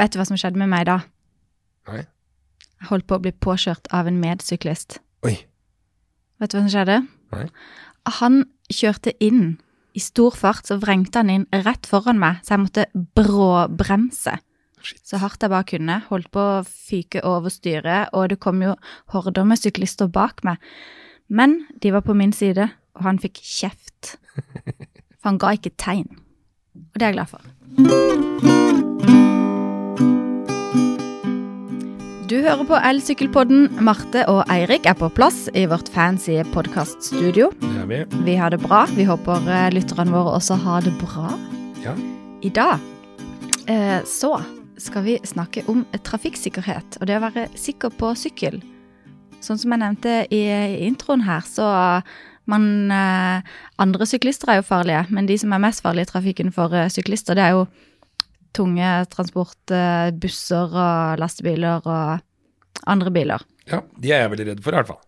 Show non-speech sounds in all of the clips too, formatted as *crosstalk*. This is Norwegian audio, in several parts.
Vet du hva som skjedde med meg da? Nei. Jeg holdt på å bli påkjørt av en medsyklist. Oi. Vet du hva som skjedde? Nei. Han kjørte inn i stor fart, så vrengte han inn rett foran meg, så jeg måtte bråbremse. Shit. Så hardt jeg bare kunne. Holdt på å fyke over styret, og det kom jo horder med syklister bak meg. Men de var på min side, og han fikk kjeft. *laughs* For han ga ikke tegn. Og det er jeg glad for. Du hører på Elsykkelpodden. Marte og Eirik er på plass i vårt fancy podkaststudio. Vi. Vi har det bra. Vi håper eh, lytterne våre også har det bra. Ja. I dag eh, så skal vi snakke om trafikksikkerhet og det å være sikker på sykkel. Sånn som jeg nevnte i introen her, så man eh, Andre syklister er jo farlige, men de som er mest farlige i trafikken for eh, syklister, det er jo tunge transport, eh, busser og lastebiler og andre biler. ja. De er jeg veldig redd for, i hvert fall.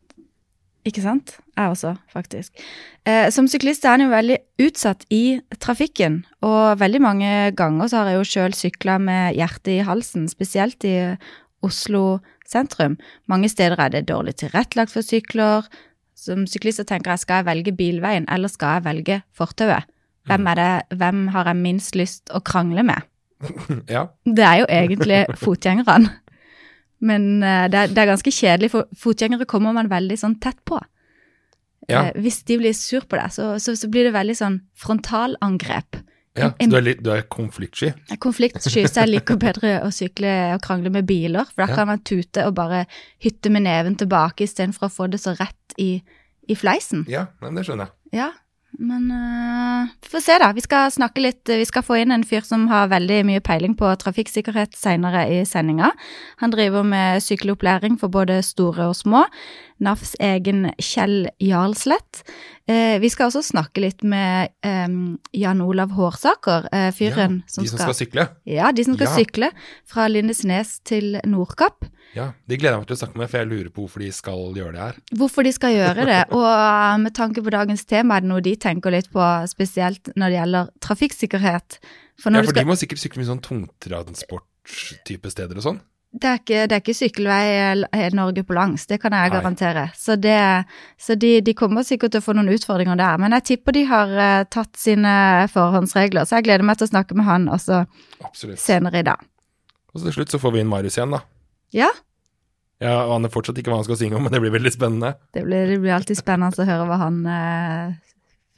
Ikke sant? Jeg også, faktisk. Eh, som syklist er han jo veldig utsatt i trafikken, og veldig mange ganger så har jeg jo sjøl sykla med hjertet i halsen, spesielt i Oslo sentrum. Mange steder er det dårlig tilrettelagt for sykler. Som syklist så tenker jeg skal jeg velge bilveien, eller skal jeg velge fortauet? Hvem, er det, hvem har jeg minst lyst å krangle med? Ja. Det er jo egentlig fotgjengerne. Men uh, det, er, det er ganske kjedelig, for fotgjengere kommer man veldig sånn tett på. Ja. Uh, hvis de blir sur på deg, så, så, så blir det veldig sånn frontalangrep. ja. Så du er, litt, du er konfliktsky? Konfliktsky, så jeg liker bedre å sykle og krangle med biler, for da Ja. kan man tute og bare hytte med neven tilbake istedenfor å få det så rett i, i fleisen. Ja, men det skjønner jeg. Ja, men uh, vi får se, da. Vi skal snakke litt Vi skal få inn en fyr som har veldig mye peiling på trafikksikkerhet senere i sendinga. Han driver med sykkelopplæring for både store og små. NAFs egen Kjell Jarlslett. Uh, vi skal også snakke litt med um, Jan Olav Hårsaker, uh, fyren ja, som som skal sykle. Ja, de som skal Ja. sykle fra Lindesnes til Nordkapp. Ja, De gleder jeg meg til å snakke med, for jeg lurer på hvorfor de skal gjøre det her. Hvorfor de skal gjøre det, og uh, med tanke på dagens tema, er det noe de tenker litt på, spesielt når det gjelder trafikksikkerhet. For Ja, For skal, de må sikkert sykle mye sånn tungtransport-type steder og sånn. det, er ikke, det er ikke sykkelvei i Norge på langs, det kan jeg Nei. garantere. Så, det, så de, de kommer sikkert til å få noen utfordringer der. Men jeg tipper de har uh, tatt sine forhåndsregler, så jeg gleder meg til å snakke med han også Absolutt. senere i dag. Og så til slutt så får vi inn Marius igjen, da. Ja, Jeg aner fortsatt ikke hva han skal synge om, men det blir veldig spennende. det blir, det blir alltid spennende å høre hva han eh,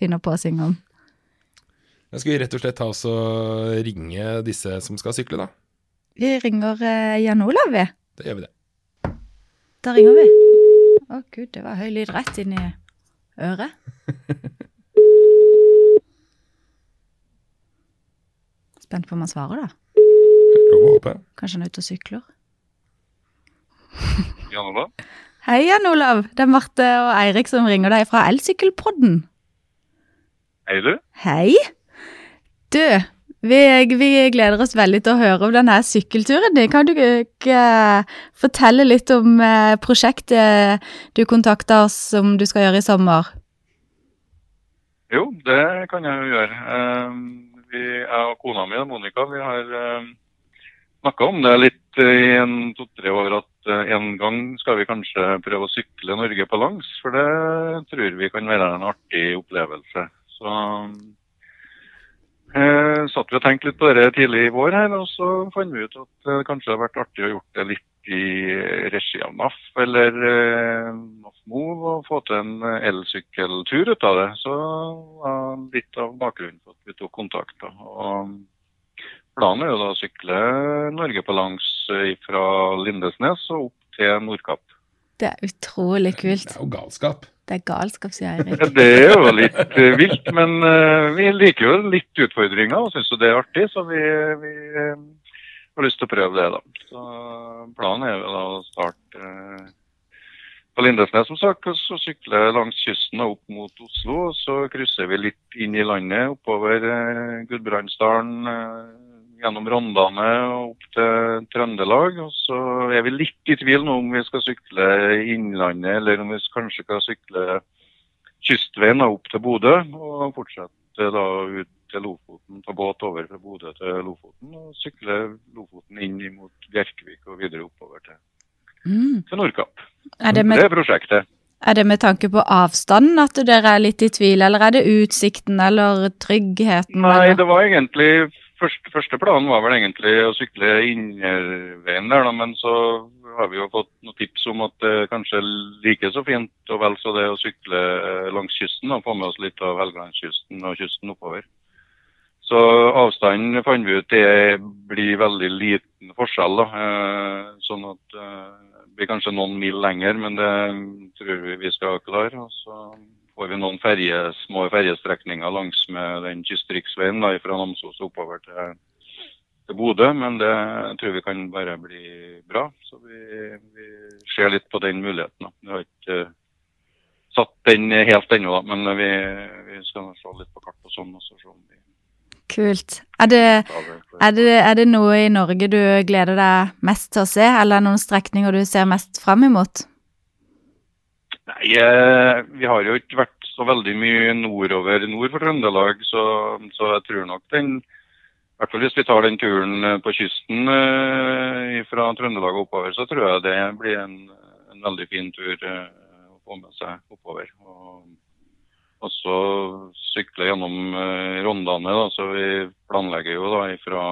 finner på å synge om. Jeg skal vi rett og slett ta oss og ringe disse som skal sykle, da. Vi ringer eh, Jan Olav, vi. Da gjør vi det. Da ringer vi. Å gud, det var høy lyd rett inn i øret. *laughs* Spent på om han svarer, da. Kanskje han er ute og sykler. Jan Olav? Hei, Jan Olav. Det er Marte og Eirik som ringer deg fra Elsykkelpodden. Hei, du. Hei. Du, vi, vi gleder oss veldig til å høre om denne sykkelturen din. Kan du ikke eh, fortelle litt om eh, prosjektet du kontakta oss om du skal gjøre i sommer? Jo, det kan jeg jo gjøre. Eh, vi, jeg og kona mi, Monica, vi har uh, snakka om det litt i en to-tre år at eh, en gang skal vi kanskje prøve å sykle Norge på langs. For det tror vi kan være en artig opplevelse. Så eh, satt vi og tenkte litt på det tidlig i vår her, og så fant vi ut at det kanskje hadde vært artig å gjort det litt i regi av NAF eller eh, NAF Mov og få til en elsykkeltur ut av det. Så var litt av bakgrunnen for at vi tok kontakt. Da. Og planen er jo da å sykle Norge på langs fra Lindesnes og opp til Nordkapp. Det er utrolig kult. Det er jo galskap. Det er galskap, sier Eirik. Ja, Det er jo litt eh, vilt, men eh, vi liker jo litt utfordringer og syns jo det er artig, så vi, vi eh, har lyst til å prøve det, da. Så planen er jo da å starte på Lindesnes, som sagt, og så sykle langs kysten og opp mot Oslo. og Så krysser vi litt inn i landet, oppover Gudbrandsdalen, gjennom Rondane opp til Trøndelag. og Så er vi litt i tvil nå om vi skal sykle Innlandet, eller om vi kanskje skal sykle kystveien opp til Bodø. Og fortsette da ut til Lofoten, ta båt over fra Bodø til Lofoten. Og sykle Lofoten inn mot Bjerkvik og videre oppover til, mm. til Nordkapp. Er det, med, det er prosjektet. Er det med tanke på avstanden at dere er litt i tvil, eller er det utsikten eller tryggheten? Nei, eller? det var egentlig Første, første planen var vel egentlig å sykle innerveien der, da, men så har vi jo fått noen tips om at det kanskje er like så fint og vel så det å sykle eh, langs kysten og få med oss litt av Helgelandskysten og kysten oppover. Så avstanden fant vi ut det blir veldig liten forskjell. da, eh, Sånn at eh, det blir kanskje noen mil lenger, men det tror vi vi skal klare. Og så får vi noen ferje, små ferjestrekninger langs med den kystriksveien da, fra Namsos oppover til, til Bodø. Men det tror vi kan bare bli bra. Så vi, vi ser litt på den muligheten. da. Vi har ikke uh, satt den helt ennå, da, men vi, vi skal se litt på kart og sånn. og så vi Kult. Er det. er, det, er det noe i Norge du gleder deg mest til å se, eller noen strekninger du ser mest fram imot? Nei, eh, vi har jo ikke vært så veldig mye nordover nord for Trøndelag, så, så jeg tror nok den i hvert fall hvis vi tar den turen eh, på kysten eh, fra Trøndelag og oppover, så tror jeg det blir en, en veldig fin tur å få med seg oppover. Og, og så sykle gjennom Rondane. Da, så vi planlegger jo da fra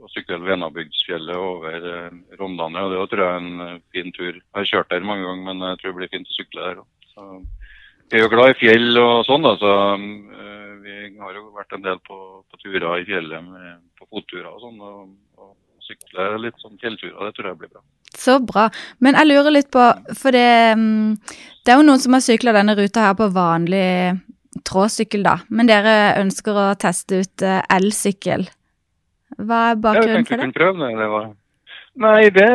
å sykle Venabygdsfjellet over eh, Rondane. og Det tror jeg er en eh, fin tur. Jeg har kjørt der mange ganger, men jeg tror det blir fint å sykle der òg. Vi er jo glad i fjell og sånn, da, så eh, vi har jo vært en del på, på turer i fjellet med, på fotturer og sånn. Og, og sykle litt sånn fjellturer, det tror jeg blir bra. Så bra. Men jeg lurer litt på, for det, mm, det er jo noen som har sykla denne ruta her på vanlig tråsykkel, da. Men dere ønsker å teste ut eh, elsykkel. Hva er bakgrunnen for det? prøve det. det var... Nei, det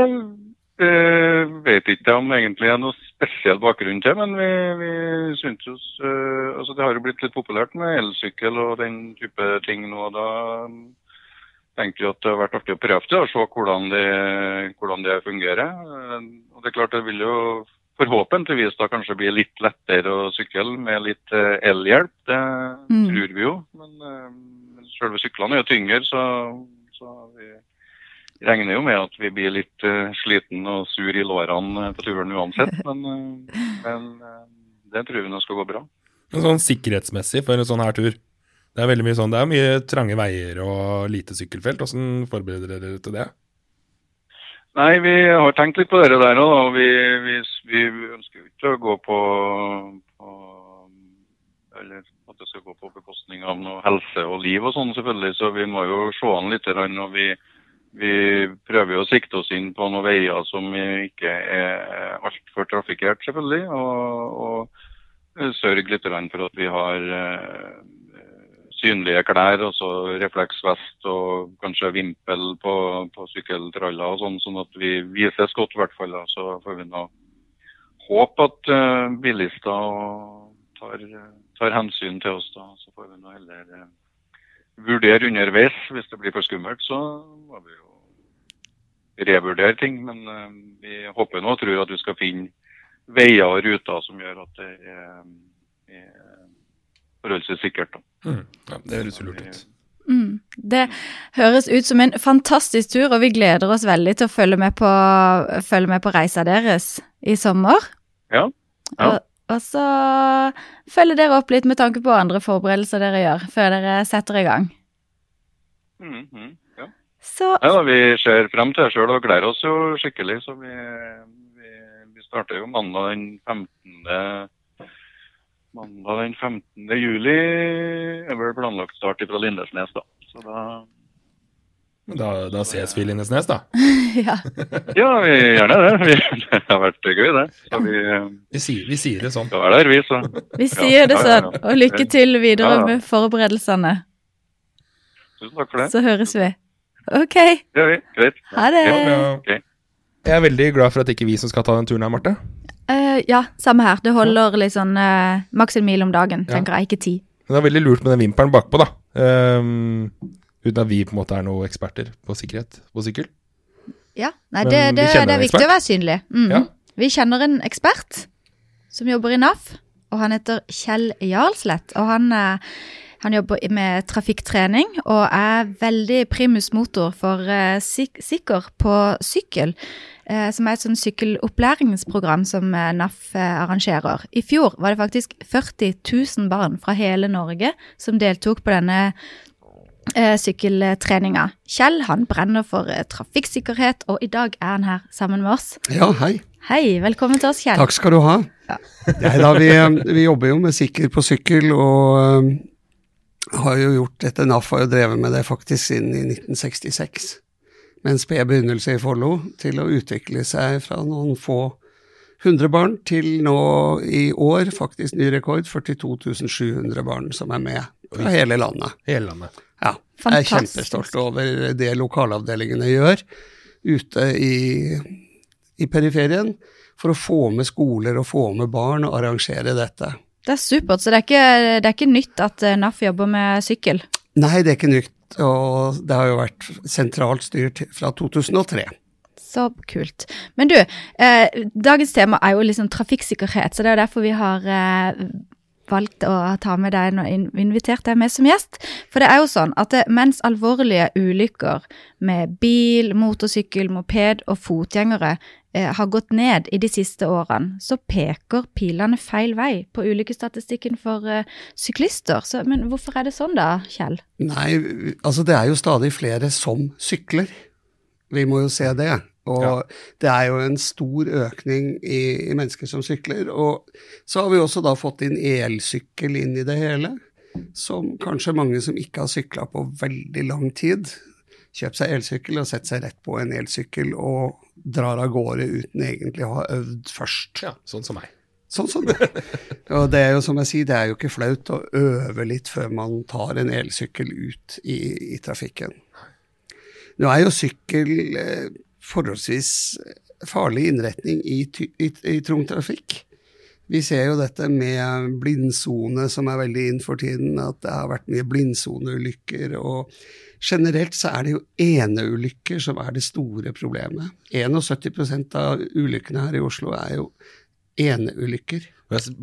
uh, vet ikke om egentlig er noe spesiell bakgrunn til, men vi, vi synes jo eh, altså Det har jo blitt litt populært med elsykkel og den type ting nå. og Da tenkte vi at det har vært artig å prøve det og se hvordan det, hvordan det fungerer. Eh, Og det er klart det vil jo forhåpentligvis da kanskje blir litt lettere å sykle med litt eh, elhjelp. Det Mm. tror vi jo. Men eh, men selve syklene er jo tyngre, så, så vi regner jo med at vi blir litt uh, sliten og sur i lårene på turen uansett. *laughs* Men, uh, men uh, det tror vi nå skal gå bra. Men sånn sikkerhetsmessig for en sånn her tur. Det er veldig mye sånn, det er mye trange veier og lite sykkelfelt. Hvordan forbereder dere til det? Nei, vi har tenkt litt på det der òg. og Vi, vi, vi ønsker jo ikke å gå på, på Eller at det skal gå på bekostning av noe helse og liv og sånn, selvfølgelig. Så vi må jo se an litt. og vi, vi prøver å sikte oss inn på noen veier som ikke er altfor trafikkert, selvfølgelig. Og, og sørge litt for at vi har eh, synlige klær, og så refleksvest og kanskje vimpel på, på sykkeltraller og sånn, sånn at vi vises godt i hvert fall. Da. Så får vi nå håpe at uh, bilister tar, tar hensyn til oss da. Så får vi nå heller uh, vurdere underveis. Hvis det blir for skummelt, så må vi jo revurdere ting. Men uh, vi håper nå og tror at vi skal finne veier og ruter som gjør at det er, er forholdsvis sikkert. da. Mm. Ja, det høres jo lurt ut. Mm. Det høres ut som en fantastisk tur, og vi gleder oss veldig til å følge med på, følge med på reisa deres i sommer. Ja. Ja. Og, og så følger dere opp litt med tanke på andre forberedelser dere gjør, før dere setter i gang. Mm -hmm. ja. Så Ja, vi ser frem til det sjøl og gleder oss jo skikkelig. Så vi, vi, vi starter jo mandag den 15. Mandag den 15. juli er vel planlagt start fra Lindesnes, da. Så da Da, da ses vi i Lindesnes, da. *laughs* ja. Ja, vi gjerne det. Vi, det har vært gøy, det. Så vi Vi sier, vi sier det sånn. skal være der, vi. Så Vi sier det ja, ja, sånn, ja. og lykke til videre Ja, ja. med forberedelsene. tusen takk for det. Så høres vi. Ok, Det gjør vi. Greit. ha det. Ja, Ja. ok. Jeg er veldig glad for at det ikke er vi som skal ta den turen her, Marte. Eh, ja, samme her. Det holder litt sånn uh, maks en mil om dagen, tenker jeg, ikke ti. Men det er veldig lurt med den vimpelen bakpå, da. Um, uten at vi på en måte er noen eksperter på sikkerhet på sykkel. Ja, nei, det, det, det er viktig å være synlig. Mm. Ja. Vi kjenner en ekspert som jobber i NAF, og han heter Kjell Jarlslett. Og han, eh, Han jobber med trafikktrening og er veldig primus motor for sik Sikker på sykkel, uh, som er et sånn sykkelopplæringsprogram som uh, NAF arrangerer. I fjor var det faktisk 40 000 barn fra hele Norge som deltok på denne sykkeltreninga. Kjell han brenner for trafikksikkerhet, og i dag er han her sammen med oss. Ja, hei. Hei, velkommen til oss, Kjell. Takk skal du ha. Ja. Nei, da, vi, vi, jobber jo med Sikker på sykkel, og har jo gjort dette. NAF har jo drevet med det faktisk siden i 1966. Med en sped begynnelse i Follo til å utvikle seg fra noen få hundre barn til nå i år faktisk ny rekord, 42 700 barn som er med fra hele landet. Hele landet. Ja. Jeg er kjempestolt over det lokalavdelingene gjør ute i, i periferien for å få med skoler og få med barn og arrangere dette. Det er supert. Så det er ikke, det er ikke nytt at eh, NAF jobber med sykkel? Nei, det er ikke nytt. Og det har jo vært sentralt styrt fra 2003. Så kult. Men du, eh, dagens tema er jo liksom trafikksikkerhet, så det er derfor vi har eh, valgt å ta med deg og invitert deg med som gjest. For det er jo sånn at det, mens alvorlige ulykker med bil, motorsykkel, moped og fotgjengere Eh, har gått ned i de siste årene, så peker pilene feil vei på ulykkesstatistikken for uh, syklister. Så, men hvorfor er det sånn da, Kjell? Nei, altså det er jo stadig flere som sykler. Vi må jo se det. Og ja. det er jo en stor økning i, i, mennesker som sykler. Og så har vi også da fått inn elsykkel inn i det hele. Som kanskje mange som ikke har sykla på veldig lang tid, kjøpt seg elsykkel og sett seg rett på en elsykkel og drar av gårde uten egentlig å ha øvd først. Ja, sånn som meg. Sånn som det. *laughs* Og det er jo som jeg sier, det er jo ikke flaut å øve litt før man tar en elsykkel ut i, i trafikken. Nå er jo sykkel eh, forholdsvis farlig innretning i, i, i tung trafikk. Vi ser jo dette med blindsone, som er veldig inn for tiden, at det har vært mye blindsoneulykker. og Generelt så er det jo eneulykker som er det store problemet. 71% av ulykkene her i Oslo er jo eneulykker.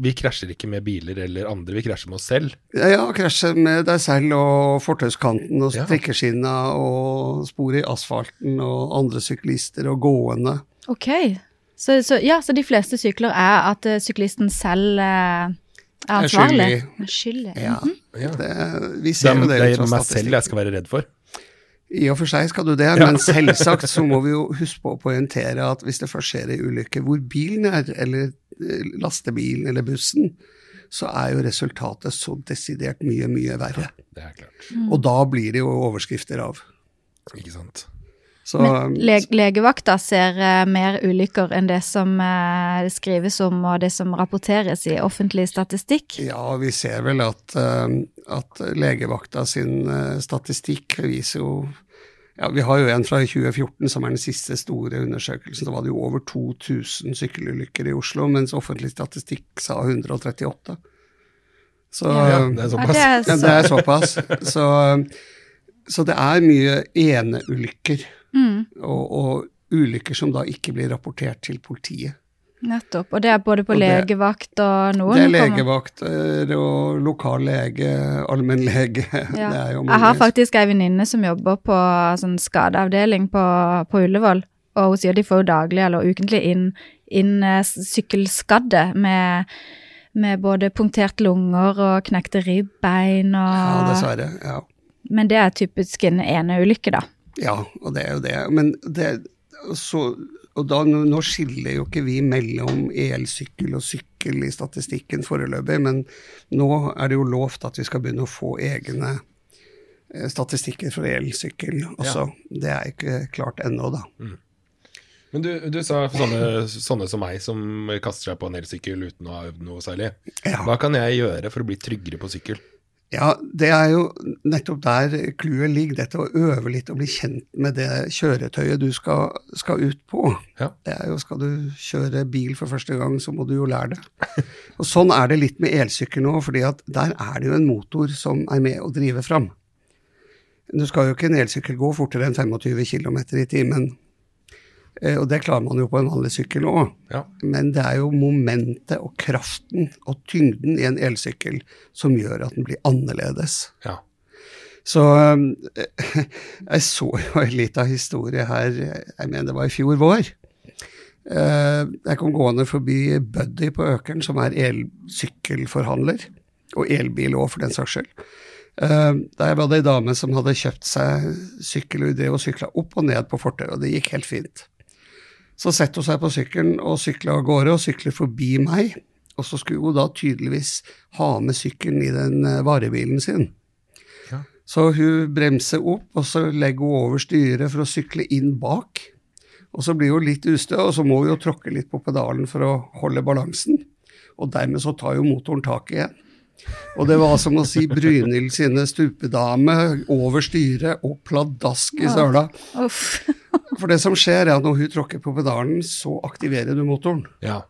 Vi krasjer ikke med biler eller andre, vi krasjer med oss selv? Ja, krasjer med deg selv og fortauskanten og strikkeskinna og spor i asfalten og andre syklister og gående. Ok, så, så, ja, så de fleste sykler er at uh, syklisten selv uh er ansvarlig? Er skyldig. Ja. Mm -hmm. det, vi ser det, det, er meg selv jeg skal være redd for. I og for seg skal du det, ja. men selvsagt så må vi jo huske på å poengtere at hvis det først skjer en ulykke hvor bilen er, eller eh, lastebilen eller bussen, så er jo resultatet så desidert mye, mye verre. Det er klart. Mm. Og da blir det jo overskrifter av. Ikke sant. Så, Men le legevakta ser uh, mer ulykker enn det som uh, skrives om og det som rapporteres i offentlig statistikk? Ja, vi ser vel at, uh, at legevakta sin statistikk viser jo ja, Vi har jo en fra 2014 som er den siste store undersøkelsen. Da var det jo over 2000 sykkelulykker i Oslo, mens offentlig statistikk sa 138. Så, ja, det er såpass. Ja, det er, så... det er såpass. Så, så det er mye eneulykker. Mm. Og, og, ulykker som da ikke blir rapportert til politiet. Nettopp. Og det er både på og legevakt og noen? Det er legevakter og lokal lege, allmennlege. *laughs* Ja. Jeg har faktisk ei venninne som jobber på sånn skadeavdeling på, på Ullevål. Og hun sier de får jo daglig eller ukentlig inn, inn uh, sykkelskadde med, med, både punkterte lunger og knekte ribbein og Ja, dessverre. ja. Men det er typisk en eneulykke, da. Ja, og det er jo det. Men det, så, og da, nå skiller jo ikke vi mellom elsykkel og sykkel i statistikken foreløpig, men nå er det jo lovt at vi skal begynne å få egne eh, statistikker for elsykkel også. Ja. Det er ikke klart ennå, da. Mm. Men du, du sa sånne, sånne, som meg som kaster seg på en elsykkel uten å ha øvd noe særlig. Ja. Hva kan jeg gjøre for å bli tryggere på sykkel? Ja, det er jo nettopp der clouet ligger. Dette å øve litt og bli kjent med det kjøretøyet du skal, skal ut på. Ja. Det er jo, Skal du kjøre bil for første gang, så må du jo lære det. Og Sånn er det litt med elsykkel nå, fordi at der er det jo en motor som er med å drive fram. Du skal jo ikke en elsykkel gå fortere enn 25 km i timen. Eh, og det klarer man jo på en vanlig sykkel òg. Ja. Men det er jo momentet og kraften og tyngden i en elsykkel som gjør at den blir annerledes. Ja. Så eh, *laughs* jeg så jo en lita historie her, jeg mener det var i fjor vår. Eh, Jeg kom gående forbi Buddy på Økeren, som er elsykkelforhandler. Og elbil òg, for den saks skyld. Der var det ei dame som hadde kjøpt seg sykkel, og sykla opp og ned på fortauet, og det gikk helt fint. Så setter hun seg på sykkelen og sykler av gårde, og sykler forbi meg. Og så skulle hun da tydeligvis ha med sykkelen i den eh, varebilen sin. Ja. Så hun bremser opp, og så legger hun over styret for å sykle inn bak. Og så blir hun litt ustø, og så må hun jo tråkke litt på pedalen for å holde balansen. Og dermed så tar jo motoren tak igjen. Og det var som å si Brynhild sine stupedame over styret og pladask i søla. Uff. For det som skjer, er at når hun tråkker på pedalen, så aktiverer du motoren. ja.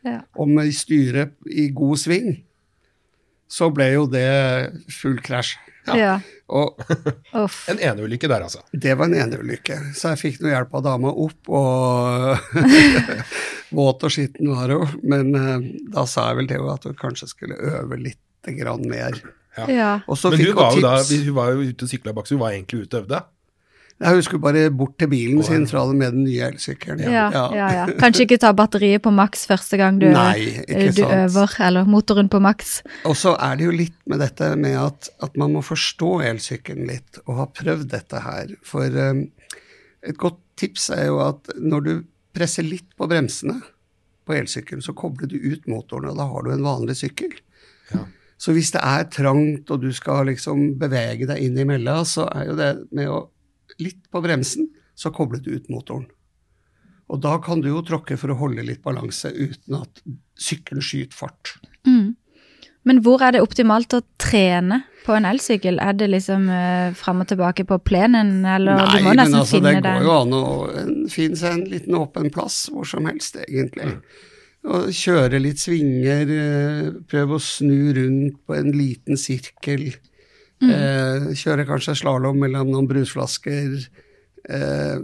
Ja. Og med styret i god sving, så ble jo det full krasj. Ja. *laughs* Og Uff. En eneulykke der, altså. det var en eneulykke, så jeg fikk noe hjelp av dama opp, og *laughs* våt og skitten var hun. Men uh, da sa jeg vel til henne at hun kanskje skulle øve litt grann mer. Ja. Og så Men fikk hun var, jo da, hun var jo ute og sykla bak, så hun var egentlig ute og øvde. Nei, hun skulle bare bort til bilen sin fra det med den nye elsykkelen. Ja, ja, ja. Kanskje ikke ta batteriet på maks første gang du, Nei, du øver, eller motoren på maks. Og så er det jo litt med dette med at, at man må forstå elsykkelen litt, og ha prøvd dette her. For um, et godt tips er jo at når du presser litt på bremsene på elsykkelen, så kobler du ut motoren, og da har du en vanlig sykkel. Ja. Så hvis det er trangt, og du skal liksom bevege deg inn i mella, så er jo det med å litt på bremsen, så kobler du ut motoren. Og da kan du jo tråkke for å holde litt balanse uten at sykkelen skyter fart. Mm. Men hvor er det optimalt å trene på en elsykkel? Er det liksom uh, fram og tilbake på plenen, eller Nei, du må men nesten altså, det finne går jo an å finne seg en liten åpen plass hvor som helst, egentlig. Og kjøre litt svinger, eh, prøve å snu rundt på en liten sirkel. Mm. Eh, kjøre kanskje slalåm mellom noen brusflasker. Eh,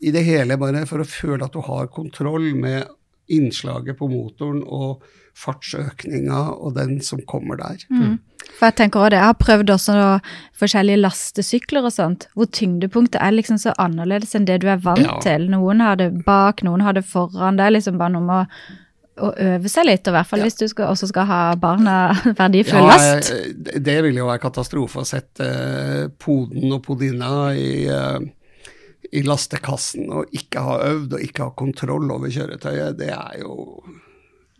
I det hele bare for å føle at du har kontroll med innslaget på motoren og fartsøkninga og den som kommer der. Mm. For jeg tenker også det, jeg har prøvd også noe- forskjellige lastesykler og sånt, hvor tyngdepunktet er liksom så annerledes enn det du er vant Ja. til. Noen har det bak, noen har det foran. Det er liksom bare noe med å, å øve seg litt, og i hvert fall Ja. hvis du skal, også skal ha barna *laughs* verdifull last. Ja, det vil ville jo være katastrofe å sette eh, poden og podinna i, eh, i lastekassen og ikke ha øvd og ikke ha kontroll over kjøretøyet. Det er jo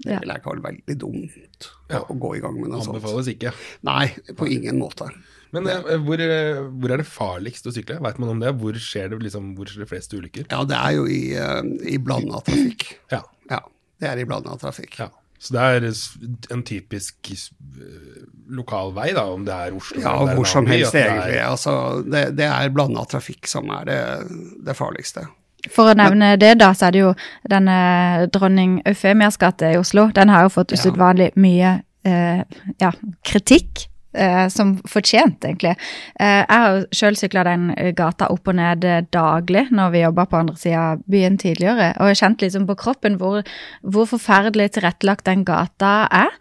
Det Ja. vil jeg kalle veldig dumt Ja. å gå i gang med noe sånt. Anbefales ikke. Nei, på ingen måte. Men eh, hvor, eh, hvor er det farligst å sykle? Veit man om det? Hvor skjer det liksom, hvor skjer det flest ulykker? Ja, det er jo i, eh, i blanda trafikk. Ja. Ja, det er i blanda trafikk. ja. Så det er en typisk eh, lokal vei, da, om det er Oslo Ja, eller det er hvor som helst det er- egentlig. Altså, det, det er blanda trafikk som er det, det farligste. For å nevne det, da, så er det jo denne dronning Eufemias gate i Oslo. Den har jo fått Ja. usedvanlig mye eh, ja, kritikk. Eh, som fortjent, egentlig. Eh, jeg har sjøl sykla den gata opp og ned eh, daglig når vi jobba på andre sida av byen tidligere, og jeg har kjent liksom på kroppen hvor, hvor forferdelig tilrettelagt den gata er.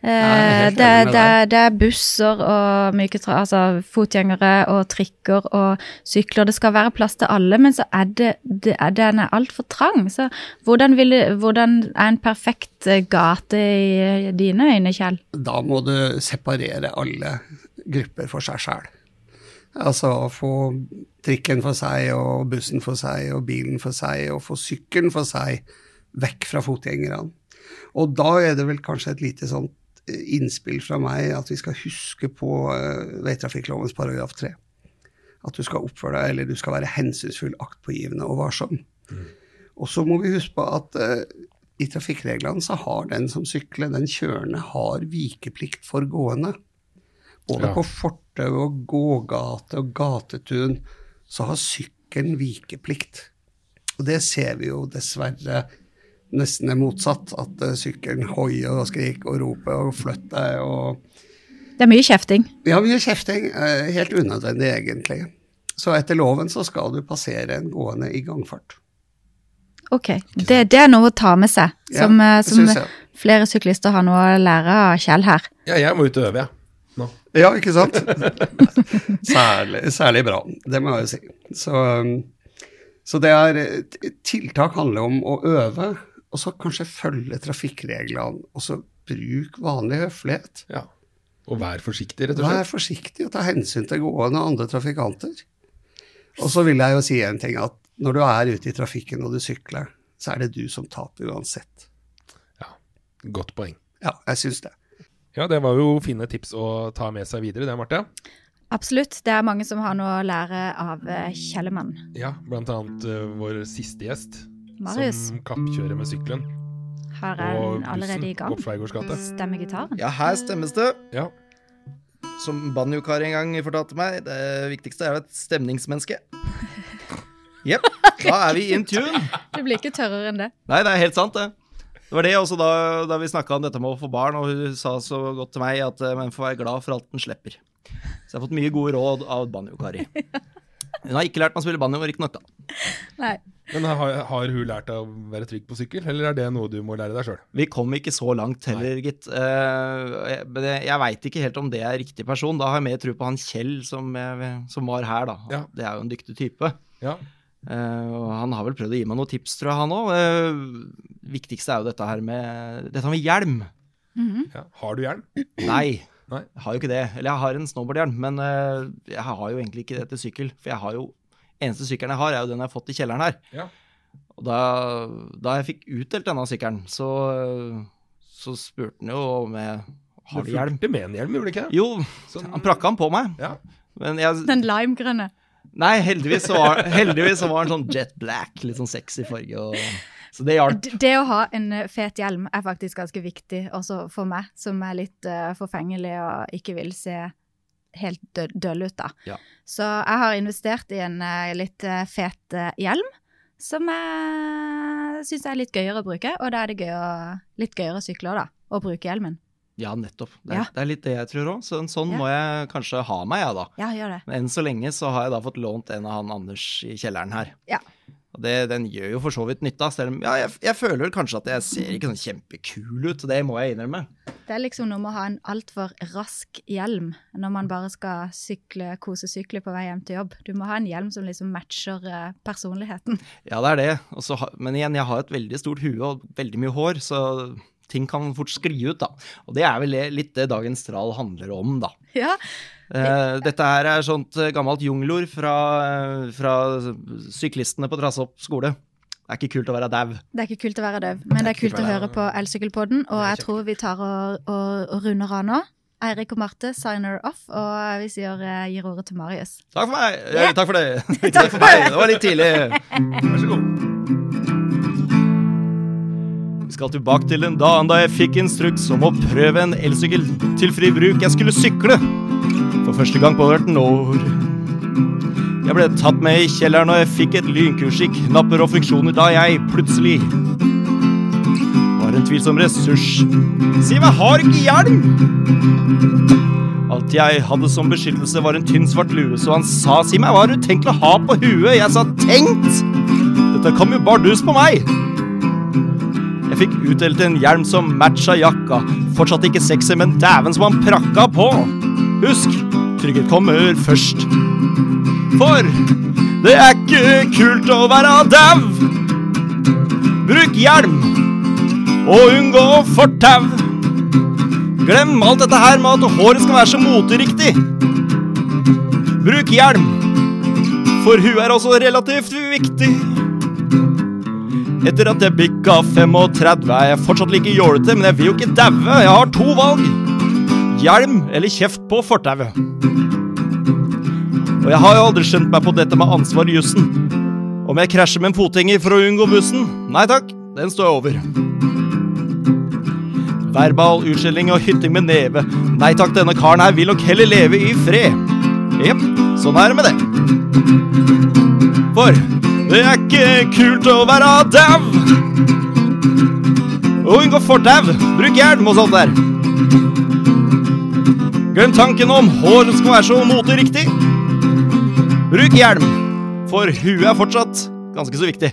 Eh, det, er det, det, det er busser og myke tra altså fotgjengere og trikker og sykler. Det skal være plass til alle, men så er det, det er, den er altfor trang. Så hvordan, vil, hvordan er en perfekt eh, gate i dine øyne, Kjell? da må du separere alle grupper for seg sjøl. Altså få trikken for seg, og bussen for seg, og bilen for seg, og få sykkelen for seg vekk fra fotgjengerne. Og da er det vel kanskje et lite sånt eh, innspill fra meg at vi skal huske på uh, veitrafikklovens paragraf 3. At du skal oppføre deg, eller du skal være hensynsfull, aktpågivende og varsom. Og så må vi huske på at uh, i trafikkreglene så har den som sykler, den kjørende, har vikeplikt for gående. Både Ja. på fortau og gågate og gatetun så har sykkelen vikeplikt. Og det ser vi jo dessverre nesten er motsatt. At eh, sykkelen hoier og skriker og roper og flytter deg og Det er mye kjefting. Ja, mye kjefting. eh, Helt unødvendig, egentlig. Så etter loven så skal du passere en gående i gangfart. Ok, det, det er noe å ta med seg, som, Ja, eh, som flere syklister har noe å lære av Kjell her. Ja, jeg må ut og øve, jeg. Nå. Ja, ikke sant? *laughs* særlig, særlig bra, det må jeg jo si. Så, um, så det er Tiltak handler om å øve, og så kanskje følge trafikkreglene. Og så bruk vanlig høflighet. Ja. Og vær forsiktig, rett og slett. Vær forsiktig og ta hensyn til gående og andre trafikanter. Og så vil jeg jo si en ting, at når du er ute i trafikken og du sykler, så er det du som taper uansett. Ja. Godt poeng. Ja, jeg syns det. Ja, det var jo fine tips å ta med seg videre, det, Marte. Absolutt, det er mange som har noe å lære av eh, Kjellemann. Ja, blant annet uh, vår siste gjest, Marius, som kappkjører med sykkelen her er og han allerede i gang. Stemmer gitaren? Ja, her stemmes det. Ja. Som banjokar en gang fortalte meg, det viktigste er jo et stemningsmenneske. Jepp. Da er vi in tune. *laughs* Det blir ikke tørrere enn det. Nei, det er helt sant, det. Det var det også da, da vi snakka om dette med å få barn, og hun sa så godt til meg at eh, man får være glad for alt den slipper. Så jeg har fått mye gode råd av banjokari. *laughs* Hun har ikke lært meg å spille banjo, riktignok, da. Nei. Men har, har hun lært deg å være trygg på sykkel, eller er det noe du må lære deg sjøl? Vi kom ikke så langt heller, gitt. Uh, jeg- jeg, veit ikke helt om det er riktig person. Da har jeg mer tro på han Kjell som, jeg, som var her, da. Ja. Det er jo en dyktig type. Ja. Uh, og han har vel prøvd å gi meg noen tips, tror jeg, han òg. viktigste er jo dette her med, dette med hjelm. Mhm. ja. Har du hjelm? Nei, Nei. jeg har jo ikke det. Eller jeg har en snowboardhjelm, men uh, jeg har jo egentlig ikke det til sykkel. For jeg har jo Eneste sykkelen jeg har, er jo den jeg har fått i kjelleren her. Ja. Og da, da jeg fikk utdelt denne sykkelen, så, så spurte han jo om jeg har du hjelm. fulgte med en hjelm, gjorde du ikke det? Jo, Sånn- han prakka den på meg. Ja. Men jeg Den limegrønne. Nei, heldigvis så var, *laughs* heldigvis så var den sånn jet black, litt sånn sexy farge. Og, så det hjalp. Det å ha en eh, fet hjelm er faktisk ganske viktig, også for meg, som er litt uh, forfengelig og ikke vil se helt døll ut, da. Ja. Så jeg har investert i en eh, litt eh, fet eh, hjelm, som jeg syns er litt gøyere å bruke, og da er det gøy å, litt gøyere å sykle òg, da. Å bruke hjelmen. Ja, nettopp. Det, Ja. det er litt det jeg tror òg. Så en sånn Ja. må jeg kanskje ha meg, jeg, da. Ja, gjør det. Men enn så lenge så har jeg da fått lånt en av han Anders i kjelleren her. Ja. Og det, den gjør jo for så vidt nytta, selv om ja, jeg, jeg føler kanskje at jeg ser ikke sånn kjempekul ut. Det må jeg innrømme. Det er liksom noe med å ha en altfor rask hjelm når man bare skal sykle, kosesykle på vei hjem til jobb. Du må ha en hjelm som liksom matcher eh, personligheten. Ja, det er det. Også, men igjen, jeg har et veldig stort hue og veldig mye hår, så ting kan fort skli ut, da. Og det er vel litt det dagens trall handler om, da. Ja, dette her er sånt eh, gammelt jungelord fra, eh, fra syklistene på Trassopp skole. Det er ikke kult å være dau. Det er ikke kult å være døv, men det er kult å høre på Elsykkelpodden. Og jeg tror vi tar og, og, og runder av nå. Eirik og Marte signer off, og vi sier, eh, gir ordet til Marius. Takk for meg! Ja. Eh, Takk for det. *laughs* Takk for meg, det var litt tidlig. *laughs* Vær så god. Skal tilbake til den dagen da jeg fikk instruks om å prøve en elsykkel til fri bruk. Jeg skulle sykle for første gang på 18 år. Jeg ble tatt med i kjelleren, og jeg fikk et lynkurs i knapper og funksjoner da jeg plutselig var en tvilsom ressurs. Si meg, har ikke hjelm! Alt jeg hadde som beskyttelse, var en tynn, svart lue, så han sa si meg, hva du tenkt å ha på huet? Jeg sa tenkt! Dette kom jo bardus på meg! Fikk utdelt en hjelm som matcha jakka. Fortsatt ikke sexy, men dæven som han prakka på. Husk, trygghet kommer først. For det er ikke kult å være dau. Bruk hjelm og unngå fortau. Glem alt dette her med at håret skal være så moteriktig. Bruk hjelm, for hun er også relativt viktig. Etter at jeg bikka 35 er jeg fortsatt like jålete, men jeg vil jo ikke daue. Jeg har to valg. Hjelm eller kjeft på fortauet. Og jeg har jo aldri skjønt meg på dette med ansvar i jussen. Om jeg krasjer med en fotgjenger for å unngå bussen? Nei takk, den står jeg over. Verbal utskjelling og hytting med neve. Nei takk, denne karen her vil nok heller leve i fred. Jepp, sånn er det med det. For det er ikke kult å være dau. Unngå fortau. Bruk hjelm og sånt der. Glem tanken om hår skal være så moteriktig. Bruk hjelm, for huet er fortsatt ganske så viktig.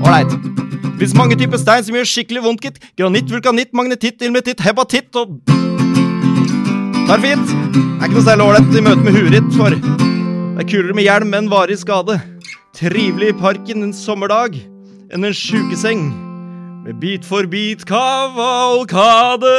Ålreit. Fins mange typer stein som gjør skikkelig vondt, gitt. Granitt, vulkanitt, magnetitt, ilmetitt, hepatitt og Det er fint. Det er ikke noe særlig ålreit i møte med huet for det er kulere med hjelm enn varig skade. Trivelig i parken en sommerdag enn en sjukeseng med Bit for bit kavalkade.